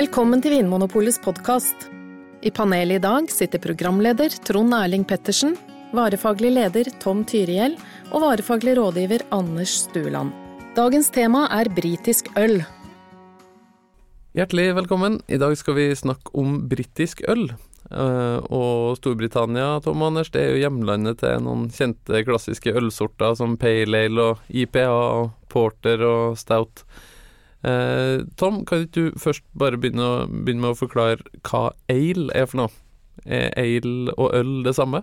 Velkommen til Vinmonopolets podkast. I panelet i dag sitter programleder Trond Erling Pettersen, varefaglig leder Tom Tyriell og varefaglig rådgiver Anders Stueland. Dagens tema er britisk øl. Hjertelig velkommen. I dag skal vi snakke om britisk øl. Uh, og Storbritannia Tom Anders, det er jo hjemlandet til noen kjente klassiske ølsorter som Pale Ale og IPA og Porter og Stout. Uh, Tom, kan ikke du først bare begynne, å, begynne, med å forklare hva ale er for noe? Er ale og øl det samme?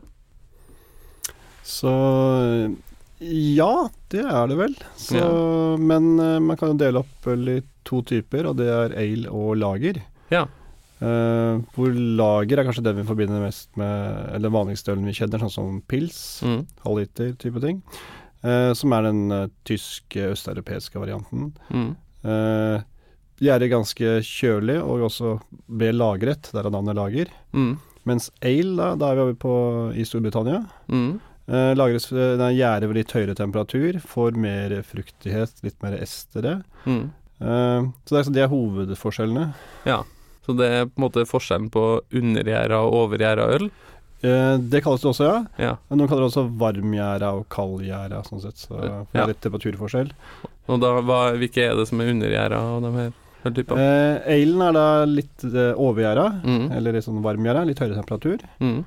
Så ja, det er det vel. Så, ja. Men uh, man kan jo dele opp øl i to typer, og det er ale og lager. Ja. Uh, hvor lager er kanskje det vi forbinder mest med Eller vanligste ølen vi kjenner, sånn som pils, mm. halvliter type ting. Uh, som er den uh, tyske, østeuropeiske varianten. Mm. de er ganske kjølig og også ble lagret, derav navnet lager. Mm. Mens ale, da, da er vi over på i Storbritannia. Mm. lagres Den gjærer ved litt høyere temperatur, får mer fruktighet, litt mer estere. Mm. så det er, det er hovedforskjellene. Ja. Så det er på en måte forskjellen på undergjæra og overgjæra øl? Eh, det kalles det også, ja. ja. Noen kaller det også varmgjæra og kaldgjæra, sånn sett. Så det er ja. litt temperaturforskjell. Og da, hva, hvilke er det som er undergjæra av de her? Eh, Ailen er da litt eh, overgjæra, mm. eller litt sånn varmgjæra, litt høyere temperatur. Mm.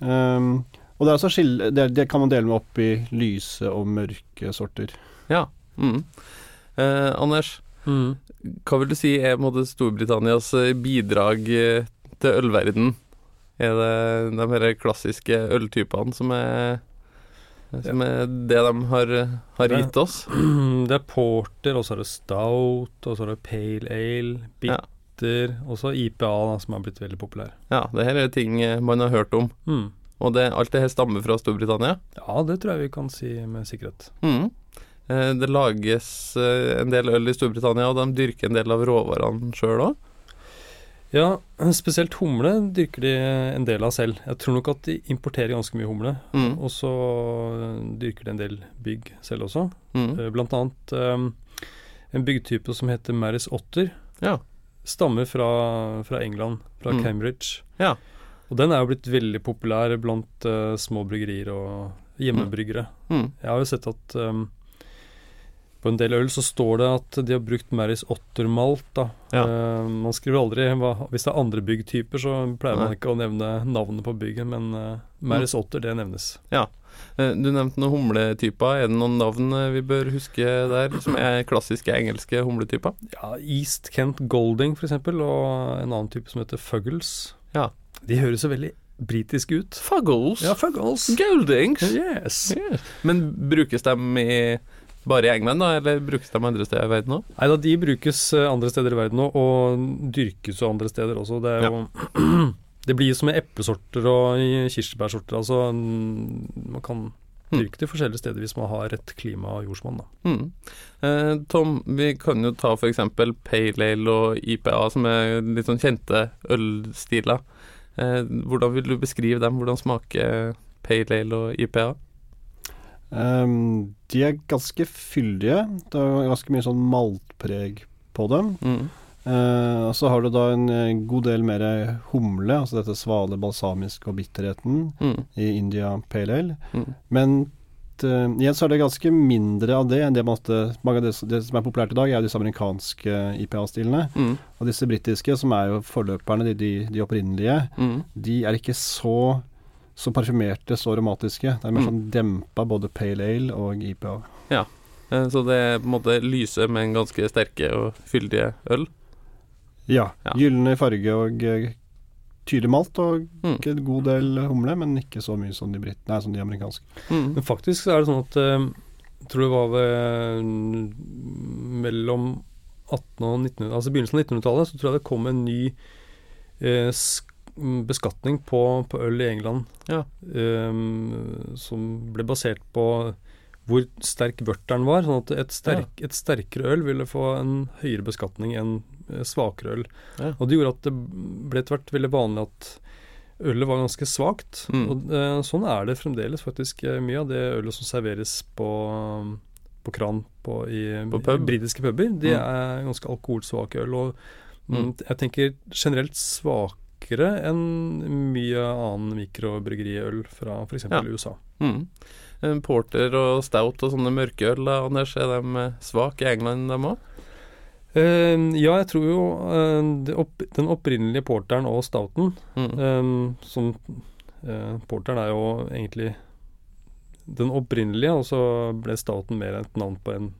Um, og det, skille, det, det, kan man dele med opp i lyse og mørke sorter. Ja. Mm. Eh, Anders, Mm. Hva vil du si er måte, Storbritannias eh, bidrag eh, til ølverden? Er det de her klassiske øltypene som er, som er det de har, har gitt oss? Det er porter, og så er det stout, og så er det pale ale, bitter, ja. og så IPA, da, som har blitt veldig populær. Ja, det her er ting eh, man har hørt om. Mm. Og det, alt det her stammer fra Storbritannia? Ja, det tror jeg vi kan si med sikkerhet. Mm. Eh, det lages eh, en del øl i Storbritannia, og de dyrker en del av råvarene sjøl òg? Ja, spesielt humle dyrker de en del av selv. Jeg tror nok at de importerer ganske mye humle. Mm. Og så dyrker de en del bygg selv også. Mm. Eh, blant annet um, en byggtype som heter Maris Otter. Ja. Stammer fra, fra, England, fra mm. Cambridge. Ja. Og den er jo blitt veldig populær blant uh, små bryggerier og hjemmebryggere. Mm. Jeg har jo sett at um, på en del øl så står det at de har brukt Maris Otter-malt. da. Ja. Uh, man skriver aldri hva, Hvis det er andre byggtyper, så pleier Nei. man ikke å nevne navnet på bygget, men uh, Maris mm. Otter, det nevnes. Ja. Uh, du nevnte noen humletyper. Er det noen navn vi bør huske der, som er klassiske engelske humletyper? Ja, East Kent Golding, f.eks., og en annen type som heter Fuggles. Ja. De høres så veldig britiske ut. Fuggles? Ja, Fuggles. Goldings? Yes. yes. Men brukes de i bare i England, da, eller brukes de andre steder i verden òg? Nei da, de brukes eh, andre steder i verden òg, og dyrkes jo andre steder også. Det jo ja. Det blir som med eplesorter og kirsebærsorter. Altså, man kan mm. dyrke det forskjellige steder hvis man har rett klima og jordsmonn. Mm. Eh, Tom, vi kan jo ta f.eks. Pale Ale og IPA, som er litt sånn kjente ølstiler. Eh, hvordan vil du beskrive dem? Hvordan smaker Pale Ale og IPA? Um, de er ganske fyldige. Det er ganske mye sånn maltpreg på dem. Mm. Uh, og så har du da en, en god del mer humle, altså dette svale, balsamisk og bitterheten mm. i India Pale Ale. Mm. Men uh, igjen så er det ganske mindre av det enn det, måtte, mange av det, det, som er populært i dag, er disse amerikanske IPA-stilene. Mm. Og disse britiske, som er jo forløperne, de, de, de opprinnelige, mm. de er ikke så så parfymerte, så aromatiske. Det er mer mm. sånn dempa både pale ale og IPA. Ja, eh, så det er på en måte lyse, men ganske sterke og fyldige øl? Ja. ja. Gylne farge og eh, tydelig malt og mm. en god del humle, men ikke så mye som de, britt, nei, som de amerikanske. Mm. Men faktisk er det sånn at jeg eh, tror det var ved mellom 18 og 1900, altså begynnelsen av 1900-tallet, så tror jeg det kom en ny eh, beskatning på, på, øl i England ja. um, som ble basert på hvor sterk vørteren var. sånn at et, sterk, ja. et, sterkere øl ville få en høyere beskatning enn eh, svakere øl. Ja. Og det gjorde at det ble etter hvert veldig vanlig at ølet var ganske svakt. Mm. Og uh, sånn er det fremdeles faktisk. Eh, mye av det ølet som serveres på, på kran på, i, på pub. britiske puber, de Mm. er ganske alkoholsvake øl. Og mm, Mm. jeg tenker generelt svakere enn mye annen mikrobryggeriøl fra f.eks. Ja. USA. Mm. Porter og stout og sånne mørkeøl, Anders, er de eh, svake i England, dem òg? Uh, ja, jeg tror jo uh, opp, den opprinnelige porteren og stouten Mm. Um, som uh, Porteren er jo egentlig den opprinnelige, og så ble Stouten mer et navn på en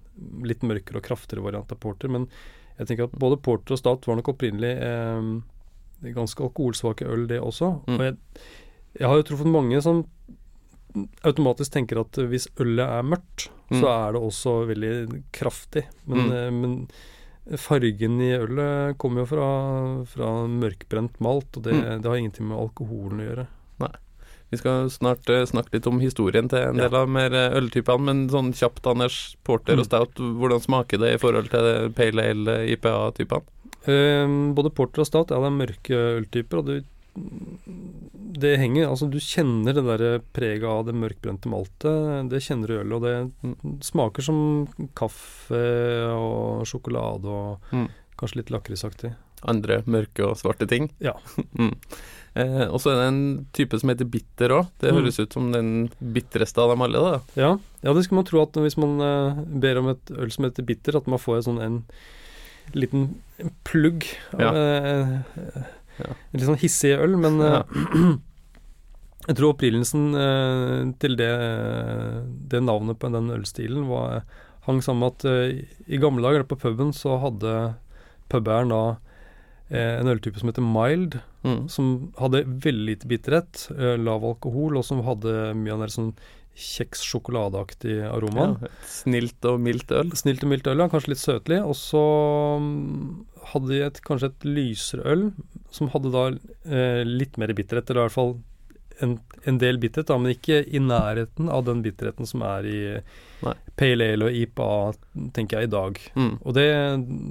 litt mørkere og kraftigere variant av porter. Men jeg tenker at både porter og stout var nok opprinnelig ganske alkoholsvake øl, det også. Mm. Og jeg, jeg har jo truffet mange som automatisk tenker at hvis ølet er mørkt, Mm. så er det også veldig kraftig. Men, Mm. eh, men fargen i ølet kommer jo fra, fra mørkbrent malt, og det, Mm. det har ingenting med alkoholen å gjøre. Vi skal snart eh, snakke litt om historien til en Ja. del av mer eh, øltypene, men sånn kjapt, Anders. Porter Mm. og stout, hvordan smaker det i forhold til pale ale, Eh, både porter og stout er det mørke øltyper, og det, det henger Altså, du kjenner det derre preget av det mørkbrente maltet. Det kjenner du i ølet, og det smaker som kaffe og sjokolade og Mm. kanskje litt lakrisaktig. Andre mørke og svarte ting? Ja. mm. eh, og så er det en type som heter bitter òg. Det Mm. høres ut som den bitreste av dem alle, da. Ja, ja, det skal man tro at hvis man eh, ber om et øl som heter bitter, at man får en sånn en liten plugg av Ja. eh, Ja. Litt sånn hissig øl, men eh, Ja. jeg tror opprinnelsen eh, til det, det navnet på den ølstilen var, hang sammen med at eh, i gamle dager på puben så hadde pubeieren da en øltype som heter mild, Mm. som hadde veldig lite bitterhet, lav alkohol, og som hadde mye av den sånn kjeks sjokoladeaktig aroma. Ja, snilt og mildt øl. Snilt og mildt øl, ja, kanskje litt søtlig. Og så mm, hadde de et, kanskje et lysere øl, som hadde da eh, litt mer bitterhet, eller i hvert fall en, en del bitterhet, da, men ikke i nærheten av den bitterheten som er i Nei. Pale Ale og IPA, tenker jeg, i dag. Mm. Og det,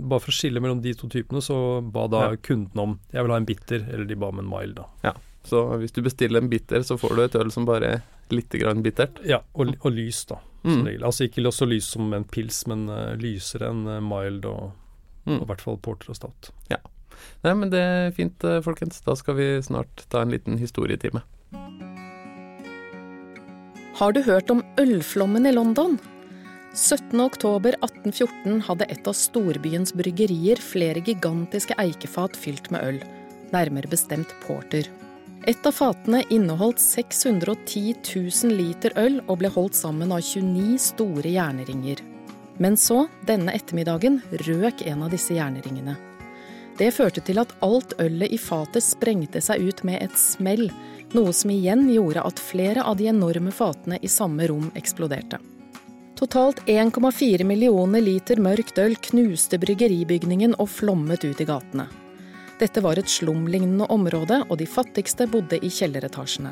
bare for å skille mellom de to typene, så ba da Ja. kunden om Jeg vil ha en bitter, eller de ba om en mild, da. Så hvis du bestiller en bitter, så får du et øl som bare er litt grann bittert. Ja, og, og lys, da, Mm. Altså ikke så lys som en pils, men uh, lysere enn eh, mild og, Mm. og i hvert fall porter og stout. Nei, men det er fint, eh, folkens. Da skal vi snart ta en liten historietime. Har du hørt om ølflommen i London? 17.10.1814 hadde et av storbyens bryggerier flere gigantiske eikefat fylt med øl, nærmere bestemt porter. Et av fatene inneholdt 610 000 liter øl og ble holdt sammen av 29 store jernringer. Men så, denne ettermiddagen, røk en av disse jernringene. Det førte til at alt ølet i fatet sprengte seg ut med et smell, noe som igjen gjorde at flere av de enorme fatene i samme rom eksploderte. Totalt 1,4 millioner liter mørkt øl knuste bryggeribygningen og flommet ut i gatene. Dette var et slumlignende område, og de fattigste bodde i kjelleretasjene.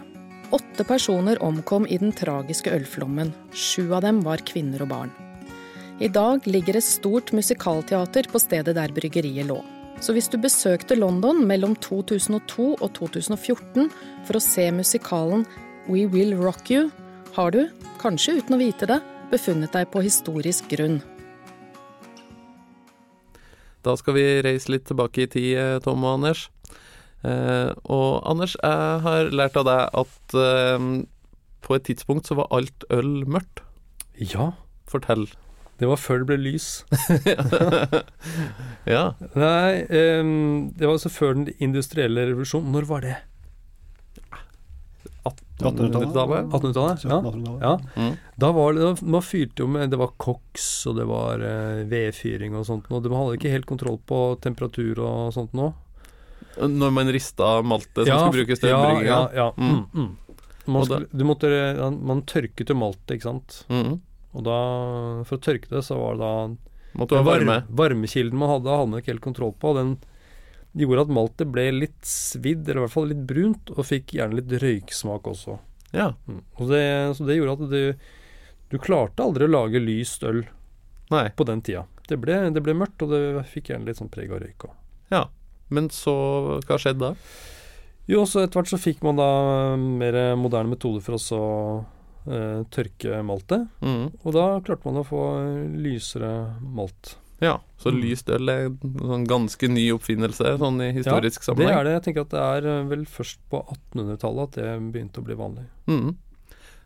Åtte personer omkom i den tragiske ølflommen. Sju av dem var kvinner og barn. I dag ligger et stort musikalteater på stedet der bryggeriet lå. Så hvis du besøkte London mellom 2002 og 2014 for å se musikalen We Will Rock You, har du, kanskje uten å vite det, befunnet deg på historisk grunn. Da skal vi reise litt tilbake i tid, eh, Tom og Anders. Eh, og Anders, jeg har lært av deg at eh, på et tidspunkt så var alt øl mørkt. Ja, Fortell. det var før det ble lys. ja. Nei, ehm, det var altså før den industrielle revolusjonen. Når var det? 1800-tallet? 1800-tallet? Ja. 1800-tallet. ja. Mm. Da var det, man fyrte jo med Det var koks, og det var eh, vedfyring og sånt noe. Man hadde ikke helt kontroll på temperatur og sånt nå. Når man rista maltet som skulle brukes til ja, ølbrygginga. ja, ja. Mm. Mm. Mm. Man, skulle, du måtte, man tørket jo maltet, ikke sant. Mm. Og da, for å tørke det, så var det da Måtte du ha varme. varmekilden man hadde, hadde man ikke helt kontroll på. Den gjorde at maltet ble litt svidd, eller i hvert fall litt brunt, og fikk gjerne litt røyksmak også. Ja. Mm. Og det, så det gjorde at du, du klarte aldri å lage lyst øl Nei. på den tida. Det ble, det ble mørkt, og det fikk gjerne litt sånn preg av røyk òg. Ja. Men så Hva skjedde da? Jo, så etter hvert så fikk man da mer moderne metoder for å så eh, tørke maltet. Mm. Og da klarte man å få lysere malt. Ja, så Mm. lyst øl er en sånn ganske ny oppfinnelse sånn i historisk Det sammenheng. er det. Jeg tenker at det er eh, vel først på 1800-tallet at det begynte å bli vanlig. Mm.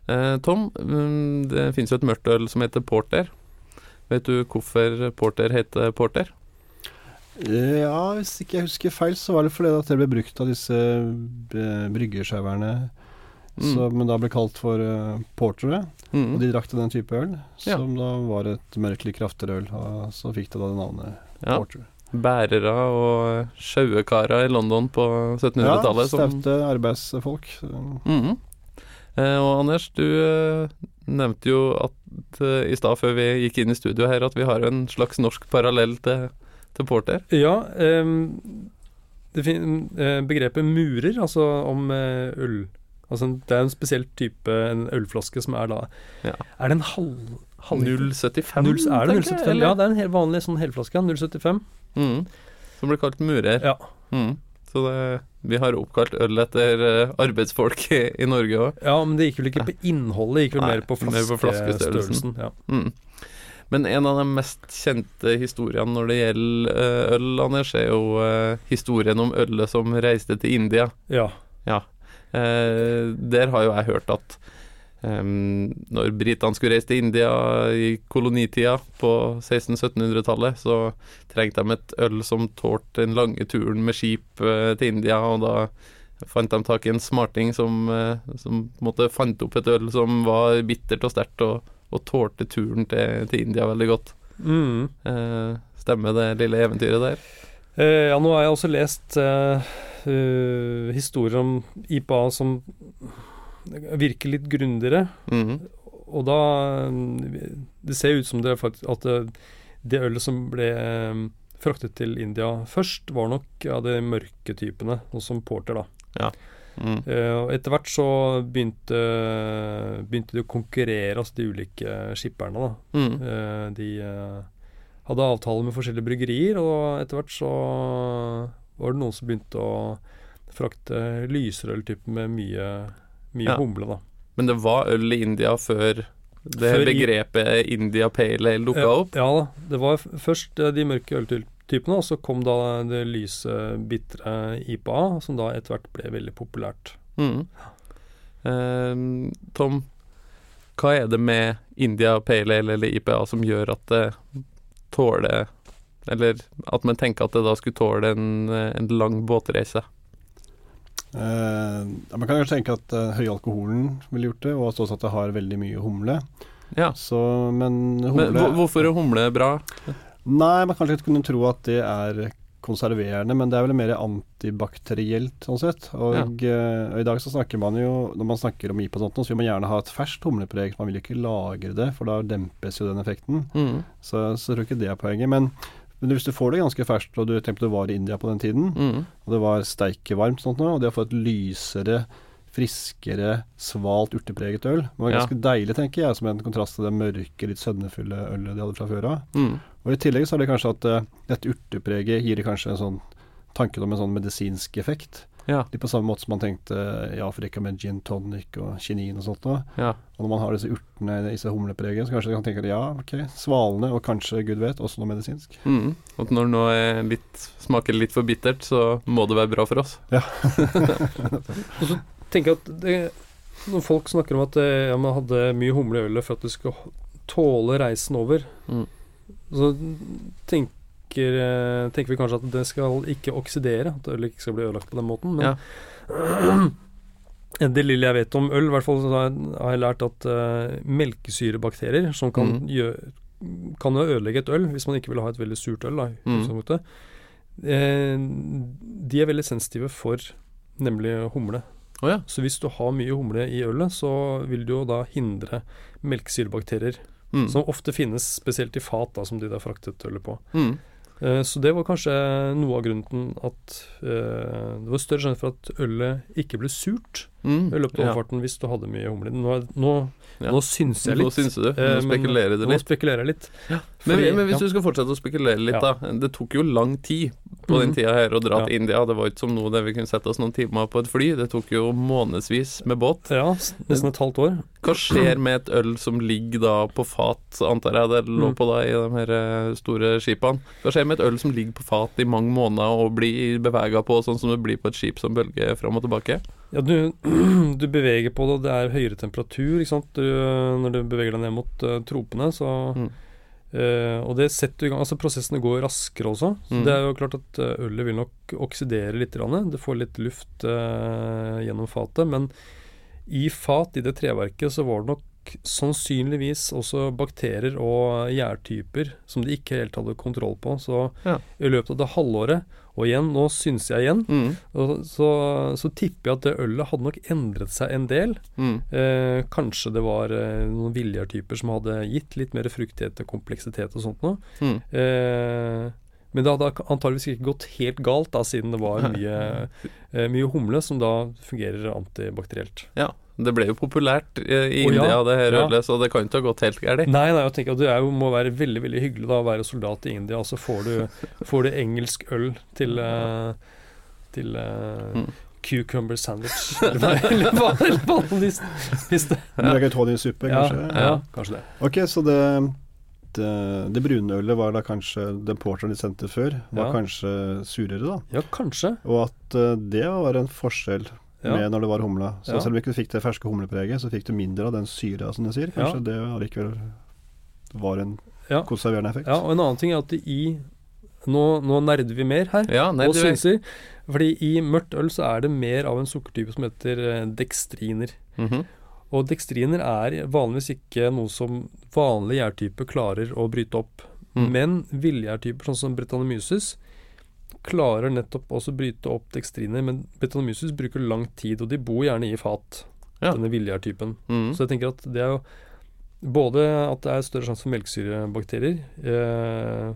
Eh, Tom, mm, det finnes jo et mørkt øl som heter porter. Vet du hvorfor porter heter porter? Ja, hvis ikke jeg husker feil, så var det fordi at det ble brukt av disse eh, bryggesjauerne Mm. som da ble kalt for uh, portere. Mm. Og de drakk den type øl, Ja. som da var et mørkelig kraftigere øl. Og så fikk det da det navnet Ja. porter. Bærere og sjauekarer i London på 1700-tallet. Ja, staute arbeidsfolk. Mm. Mhm. Eh, og Anders, du eh, nevnte jo at eh, i stad før vi gikk inn i studio her, at vi har en slags norsk parallell til, til porter. Ja, ehm, det fin eh, begrepet murer, altså om eh, øl Altså det er en spesiell type en ølflaske som er da Ja. Er det en halv... halv 075, Null- er det 075? eller? Ja, det er en helt vanlig sånn helflaske. 075. Mm. Som blir kalt murer. Ja. Mm. Så det, vi har oppkalt øl etter eh, arbeidsfolk i, i Norge òg. ja, men det gikk vel ikke på innholdet, det gikk vel Nei, mer på mer på flaskestørrelsen. Ja. Mm. Men en av de mest kjente historiene når det gjelder eh, øl, Anders, er jo eh, historien om ølet som reiste til India. ja. Eh, der har jo jeg hørt at Um, når britene skulle reise til India i kolonitida på 1600-1700-tallet, så trengte de et øl som tålte den lange turen med skip uh, til India, og da fant de tak i en smarting som, uh, som måtte, fant opp et øl som var bittert og sterkt, og, og tålte turen til, til India veldig godt. Mm. Uh, stemmer det lille eventyret der? Eh, ja, nå har jeg også lest eh, eh, historier om IPA som virker litt grundigere. Mhm. Og da Det ser ut som det faktisk at det, det ølet som ble fraktet til India først, var nok av de mørke typene, sånn som porter, da. Mm. Uh, etter hvert så begynte, begynte de å konkurrere, altså de ulike skipperne, da. Mm. Uh, de eh, hadde avtaler med forskjellige bryggerier, og etter hvert så var det noen som begynte å frakte lyserøltypen med mye, mye Ja. humle, da. Men det var øl i India før det Før begrepet India Pale Ale dukka Ja, opp? Ja da. Det var først eh, de mørke øltypene, og så kom da det lyse, bitre IPA, som da etter hvert ble veldig populært. Mm. Eh, Tom, hva er det med India Pale Ale eller IPA som gjør at det tåler Eller at man tenker at det da skulle tåle en, en lang båtreise? Eh, man kan kanskje tenke at uh, høyalkoholen ville gjort det, og også at det har veldig mye humle. Ja. Så, men humle Men hvorfor er humle bra? Nei, man kan kanskje kunne tro at det er konserverende, men det er vel mer antibakterielt, sånn sett. Og, ja. og i dag så snakker man jo, når man snakker om IPA og sånt, så vil man gjerne ha et ferskt humlepreg. Man vil ikke lagre det, for da dempes jo den effekten. Mm. Så, så jeg tror ikke det er poenget. Men, men hvis du får det ganske ferskt, og du tenkte du var i India på den tiden, Mm. og det var steikevarmt sånt og det å få et lysere, friskere, svalt urtepreget øl Det var Ja. ganske deilig, tenker jeg, som en kontrast til det mørke, litt sødmefulle ølet de hadde fra før av. Mm. Og i tillegg så er det kanskje at uh, dette urtepreget gir det kanskje en sånn tanken om en sånn medisinsk effekt. Ja. Litt på samme måte som man tenkte i Afrika med gin tonic og kinin og sånt ja. Og når man har disse urtene i disse humlepreget, så kanskje man kan tenke at ja, ok, svalende, og kanskje, gud vet, også noe medisinsk. Mm. At når noe er litt, smaker litt for bittert, så må det være bra for oss. tenker at det, Når folk snakker om at eh, ja, man hadde mye humle i ølet for at det skulle tåle reisen over, Mm. så tenker, eh, tenker vi kanskje at det skal ikke oksidere, at ølet ikke skal bli ødelagt på den måten. Men det lille jeg vet om øl, i hvert fall så har jeg, lært at uh, melkesyrebakterier som kan, Mm. gjøre, kan ødelegge et øl, hvis man ikke vil ha et veldig surt øl, da, Mm. eh, de er veldig sensitive for nemlig humle. Å ja. Så hvis du har mye humle i ølet, så vil du jo da hindre melkesyrebakterier, Mm. som ofte finnes spesielt i fat, da, som de da fraktet ølet på. Mm. Eh, så det var kanskje noe av grunnen at eh, det var større sjanse for at ølet ikke ble surt Mm. i løpet av Ja. hvis du hadde mye humle. Nå, nå, Ja. nå synser jeg Nå litt. synser du. eh, Nå men- spekulerer du Nå litt. spekulerer jeg litt. Men, Fordi- men hvis ja. du skal fortsette å spekulere litt, Ja. da. Det tok jo lang tid på den tida her å dra til India. Det var ikke som nå der vi kunne sette oss noen timer på et fly. Det tok jo månedsvis med båt. Ja, nesten et halvt år. Hva skjer med et øl som ligger da på fat, antar jeg det lå mm. på da i de her eh, store skipene? Hva skjer med et øl som ligger på fat i mange måneder og blir bevega på sånn som det blir på et skip som bølger fram og tilbake? Ja, du, du, beveger på det, det er høyere temperatur, ikke. Du, når du beveger deg ned mot uh, tropene, så mm Uh, og det setter i gang Altså prosessene går raskere også. Så mm. det er jo klart at uh, ølet vil nok oksidere litt. Det får litt luft uh, gjennom fatet. Men i fat, i det treverket, så var det nok sannsynligvis også bakterier og gjærtyper som de ikke helt hadde kontroll på. Så ja. i løpet av det halvåret og igjen, nå synser jeg igjen. Mm. Så, så, tipper jeg at det ølet hadde nok endret seg en del. Mm. Eh, kanskje det var eh, noen viljartyper som hadde gitt litt mer fruktighet og kompleksitet og sånt noe. Mm. Eh, men det hadde antageligvis ikke gått helt galt, da, siden det var mye, eh, mye humle som da fungerer antibakterielt. Ja, det ble jo populært i India, ja, det her ølet, ja. så det kan ikke ha gått helt galt. Nei, nei, jeg tenker at det jo, må være veldig veldig hyggelig da å være soldat i India, og så får du, får du engelsk øl til, uh, til uh, mm. Cucumber sandwich, eller hva, de spiste. Rigatoni-suppe, kanskje? Ja, ja, kanskje det. Ok, så det, det, det brune ølet var da kanskje den porteren de sendte før, var kanskje surere, da? Ja, kanskje. Og at uh, det var en forskjell ja. med når det var humla. Så ja. selv om du ikke fikk det ferske humlepreget, så fikk du mindre av den syra, som du sier. Kanskje ja. det allikevel var en konserverende effekt. Ja, og en annen ting er at i nå, nå nerder vi mer her, ja, og synser. Fordi i mørkt øl så er det mer av en sukkertype som heter eh, dekstriner. Mm -hmm. Og dekstriner er vanligvis ikke noe som vanlige gjærtyper klarer å bryte opp. Mm. Men villgjærtyper, sånn som Brettanomyces, klarer nettopp også å bryte opp dekstriner, men betanomyces bruker lang tid, og de bor gjerne i fat, ja. denne viljartypen. Mm. Så jeg tenker at det er jo både at det er større sjanse for melkesyrebakterier eh,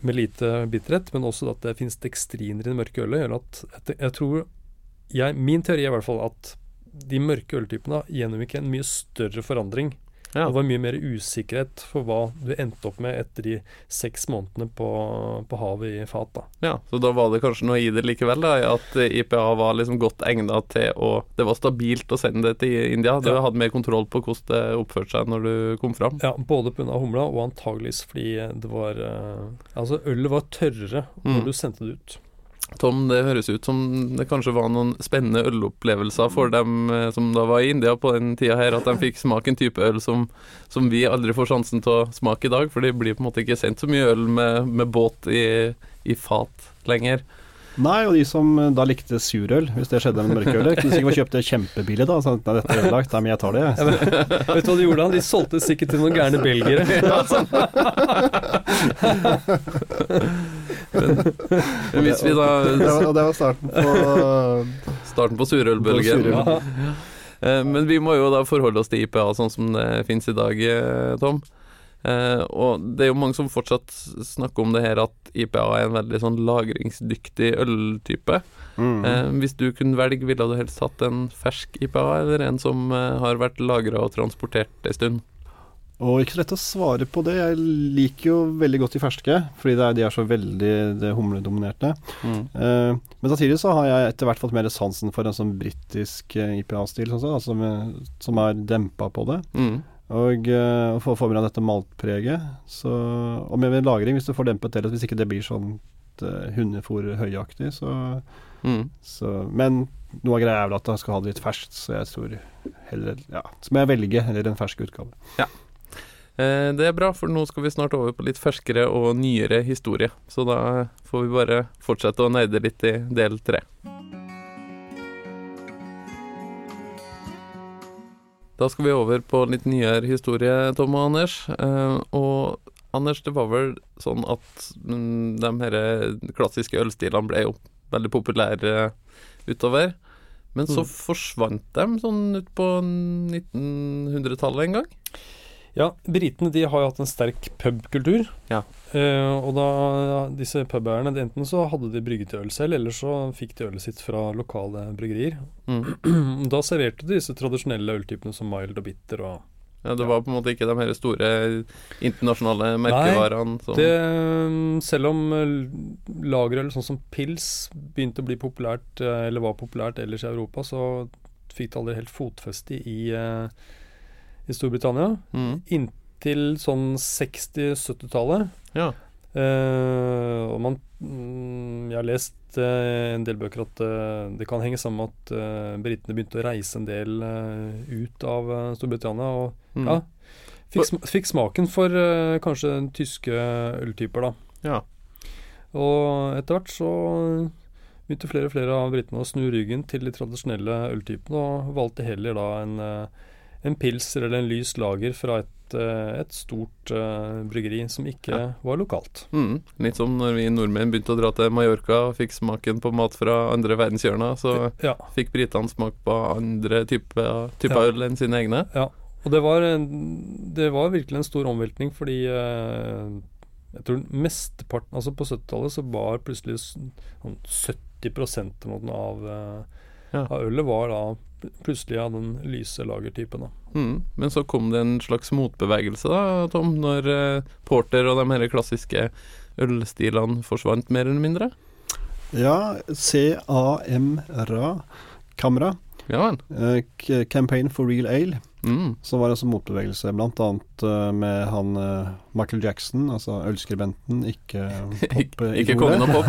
med lite bitterhet, men også at det finnes dekstriner i det mørke ølet, gjør at jeg, tror jeg, Min teori er i hvert fall at de mørke øltypene gjennomgikk en mye større forandring ja. Det var mye mer usikkerhet for hva du endte opp med etter de seks månedene på, på havet i fat. da. Ja, Så da var det kanskje noe i det likevel, da, at IPA var liksom godt egna til å Det var stabilt å sende det til India? Du ja. hadde mer kontroll på hvordan det oppførte seg når du kom fram? Ja, både pga. humla og antageligvis fordi det var uh, Altså, ølet var tørrere når mm. du sendte det ut. Tom, det høres ut som det kanskje var noen spennende ølopplevelser for dem eh, som da var i India på den tida her, at de fikk smake en type øl som, som, vi aldri får sjansen til å smake i dag, for det blir på en måte ikke sendt så mye øl med, med båt i, i, fat lenger. Nei, og de som eh, da likte surøl, hvis det skjedde med mørkeølet, kunne sikkert kjøpt det kjempebillig da. Sånn, nei, dette er ødelagt, nei, men jeg tar det, jeg. Ja, vet du hva de gjorde da? De solgte sikkert til noen gærne belgiere. Men hvis vi da Og det var starten på Starten på surølbølgen. Ja. Eh, men vi må jo da forholde oss til IPA sånn som det finnes i dag, eh, Tom. Eh, og det er jo mange som fortsatt snakker om det her at IPA er en veldig sånn lagringsdyktig øltype. Mm. Eh, hvis du kunne velge, ville du helst hatt en fersk IPA eller en som eh, har vært lagra og transportert en stund? Og ikke så lett å svare på det. Jeg liker jo veldig godt de ferske, fordi er, de er så veldig humledominerte. Mm. Uh, men samtidig så har jeg etter hvert fått mer sansen for en sånn britisk uh, IPA-stil, sånn, altså som er dempa på det. Mm. Og uh, får, få med dette maltpreget. Så, og med lagring, hvis du får dempet det, hvis ikke det blir sånn uh, hundefòr-høyaktig, så, mm. så Men noe av greia er vel at jeg skal ha det litt ferskt, så jeg tror heller Ja, så må jeg velge heller en fersk utgave. Ja. Eh, det er bra, for nå skal vi snart over på litt ferskere og nyere historie. Så da får vi bare fortsette å nerde litt i del tre. Da skal vi over på litt nyere historie, Tom og Anders. Eh, og Anders, det var vel sånn at mm, de her klassiske ølstilene ble jo veldig populære utover. Men så mm. forsvant de sånn ut på 1900-tallet en gang? Ja, britene de har jo hatt en sterk pubkultur. Ja. Uh, og da disse pubeierne Enten så hadde de brygget øl selv, eller så fikk de ølet sitt fra lokale bryggerier. Mm. da serverte de disse tradisjonelle øltypene som mild og bitter og Ja, Det var på en måte ikke de her store internasjonale merkevarene som det, Selv om eh, lagerøl sånn som pils begynte å bli populært, eh, eller var populært ellers i Europa, så fikk det aldri helt fotfeste i, i Storbritannia. Mm. Inntil sånn 60-70-tallet. Ja. Uh, og man mm, Jeg har lest uh, en del bøker at uh, det kan henge sammen med at uh, britene begynte å reise en del ut av Storbritannia. Og mm. ja, fikk, sm fikk, smaken for kanskje tyske øltyper, da. Ja. Og etter hvert så begynte flere og flere av britene å snu ryggen til de tradisjonelle øltypene, og valgte heller da en, en pils eller en lys lager fra et Eh, et, stort uh, bryggeri som ikke ja. var lokalt. Mm. Litt som når vi nordmenn begynte å dra til Mallorca og fikk smaken på mat fra andre verdenshjørner, så ja. fikk britene smak på andre typer type ja. øl enn sine egne. Ja, og det var, det var virkelig en stor omveltning, fordi uh, jeg tror mesteparten Altså på 70-tallet så var plutselig sånn 70 av, uh, av ølet var da plutselig av den lyse lagertypen. Mm, men så kom det en slags motbevegelse, da, Tom, når eh, Porter og de her klassiske ølstilene forsvant, mer eller mindre? Ja, CAMRA, Kamra. Ja, eh, Campaign for Real Ale. Mm. Så var det altså motbevegelse, bl.a. Uh, med han uh, Michael Jackson, altså ølskribenten, ikke pop Ikke kongen av pop.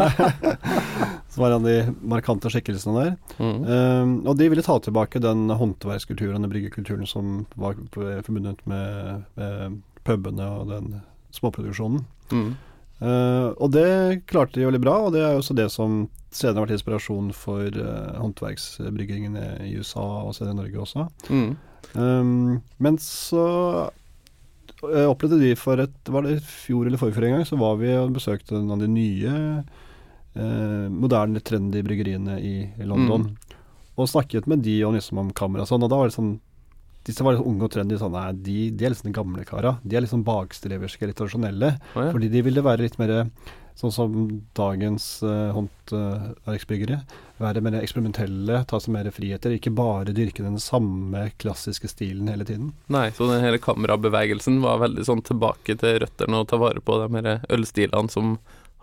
Så var han de markante skikkelsene der. Mm. Um, og de ville ta tilbake den håndverkskulturen, den bryggekulturen som var forbundet med, med pubene og den småproduksjonen. Mm. Uh, og det klarte de veldig bra, og det er også det som senere har vært inspirasjon for uh, håndverksbryggingene i USA og senere i Norge også. Mm. Um, men så uh, opplevde de for et Var det fjor eller forfjor en gang, så var vi og besøkte noen av de nye uh, moderne, trendy bryggeriene i, i London. Mm. Og snakket med de og liksom om kamera og sånn, og da var det sånn disse var liksom unge og trendy. Sånn, nei, de, de, er liksom de gamle kara. De er liksom bakstreverske, litt tradisjonelle. Oh, ja. Fordi de ville være litt mer sånn som dagens uh, håndverksbyggere. være mer eksperimentelle, ta seg mer friheter. Ikke bare dyrke den samme klassiske stilen hele tiden. Nei, så den hele kamerabevegelsen var veldig sånn tilbake til røttene og ta vare på de mer ølstilene som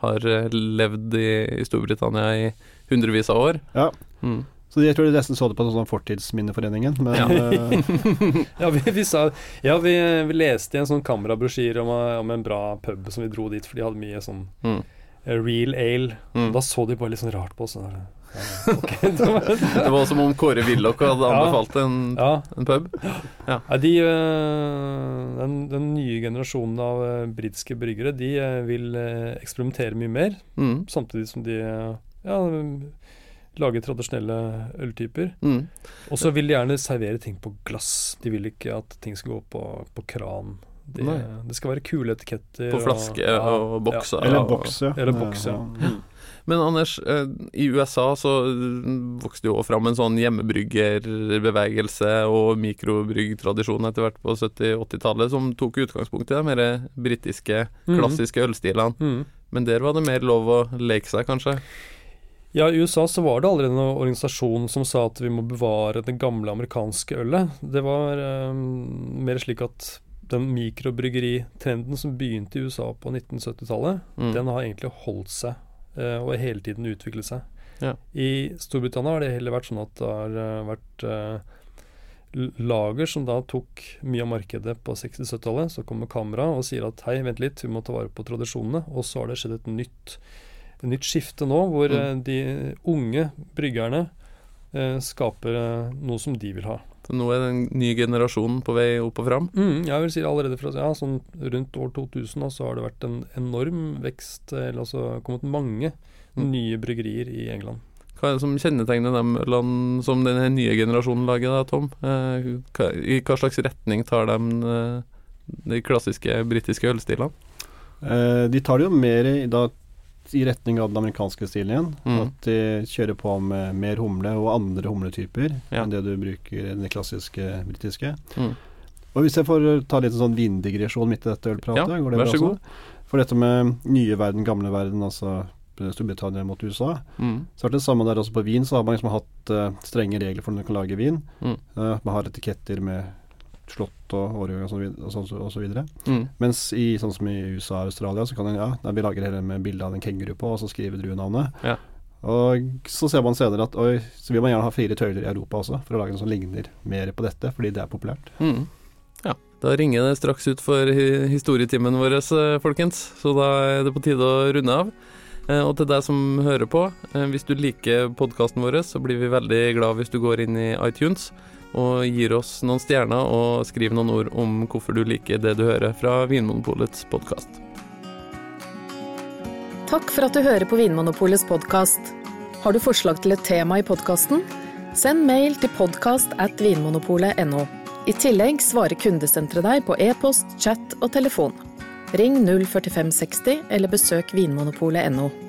har eh, levd i, i Storbritannia i hundrevis av år. Ja. Mm. Så jeg tror de nesten så det på en sånn Fortidsminneforeningen, men ja. uh, ja, vi, vi, sa, ja vi, vi, leste i en sånn kamerabrosjyre om, om, en bra pub som vi dro dit, for de hadde mye sånn mm. uh, real ale. Mm. Da så de bare litt sånn rart på oss. Sånn, ja, okay. det var som om Kåre Willoch hadde anbefalt en, en pub. Ja. de, uh, den, den, nye generasjonen av britiske bryggere, de vil eksperimentere mye mer, mm. samtidig som de ja, lage tradisjonelle øltyper. Mm. Og så vil de gjerne servere ting på glass. De vil ikke at ting skal gå på, på kran. Det, det, skal være kule etiketter. På flaske og, ja, og bokser. Ja. Eller bokse. Eller bokse. ja. Mm. Men Anders, eh, i USA så vokste jo fram en sånn hjemmebryggerbevegelse og mikrobryggtradisjon etter hvert på 70-80-tallet som tok utgangspunkt i de mer britiske, mm. klassiske mm. ølstilene. Mm. Men der var det mer lov å leke seg, kanskje? Ja, I USA så var det allerede en organisasjon som sa at vi må bevare det gamle amerikanske ølet. Det var um, mer slik at den mikrobryggeritrenden som begynte i USA på 1970-tallet, mm. den har egentlig holdt seg uh, og hele tiden utviklet seg. Ja. I Storbritannia har det heller vært sånn at det har uh, vært uh, lager som da tok mye av markedet på 60-70-tallet. Så kommer Kamera og sier at hei, vent litt, vi må ta vare på tradisjonene. Og så har det skjedd et nytt et nytt skifte nå, hvor mm. Eh, de unge bryggerne eh, skaper eh, noe som de vil ha. Så nå er den nye generasjonen på vei opp og fram? Mm, jeg vil si allerede fra ja, sånn rundt år 2000 så har det vært en enorm vekst, eller altså kommet mange mm. nye bryggerier i England. Hva er det som kjennetegner dem land som den nye generasjonen lager, da, Tom? Eh, hva, I hva slags retning tar de eh, de klassiske britiske ølstilene? Eh, de tar det jo mer i da i retning av den amerikanske stilen igjen. Mm. At de kjører på med mer humle og andre humletyper ja. enn det du bruker i den klassiske britiske. Mm. Og Hvis jeg får ta litt sånn vindigresjon midt i dette ølpratet, ja, går det vær så god. For dette med nye verden, gamle verden, altså Storbritannia mot USA, mm. så er det samme der også på vin. Så har man liksom hatt uh, strenge regler for når du kan lage vin. Mm. Uh, man har etiketter med slott og Årjø og, så, og, og så videre. Mm. Mens i sånn som i USA og Australia, så kan en ja, vi lager hele med bilde av en kenguru på, og så skriver druenavnet. Ja. Og så ser man senere at oi, så vil man gjerne ha fire tøyler i Europa også, for å lage noe som ligner mer på dette, fordi det er populært. Mm. Ja, da ringer det straks ut for historietimen vår, eh, folkens, så da er det på tide å runde av. Eh, og til deg som hører på, eh, hvis du liker podkasten vår, så blir vi veldig glad hvis du går inn i iTunes og gir oss noen stjerner og skriver noen ord om hvorfor du liker det du hører fra Vinmonopolets podkast. Takk for at du hører på Vinmonopolets podkast. Har du forslag til et tema i podkasten? Send mail til podkast at vinmonopolet.no. I tillegg svarer kundesenteret deg på e-post, chat og telefon. Ring 04560 eller besøk vinmonopolet.no.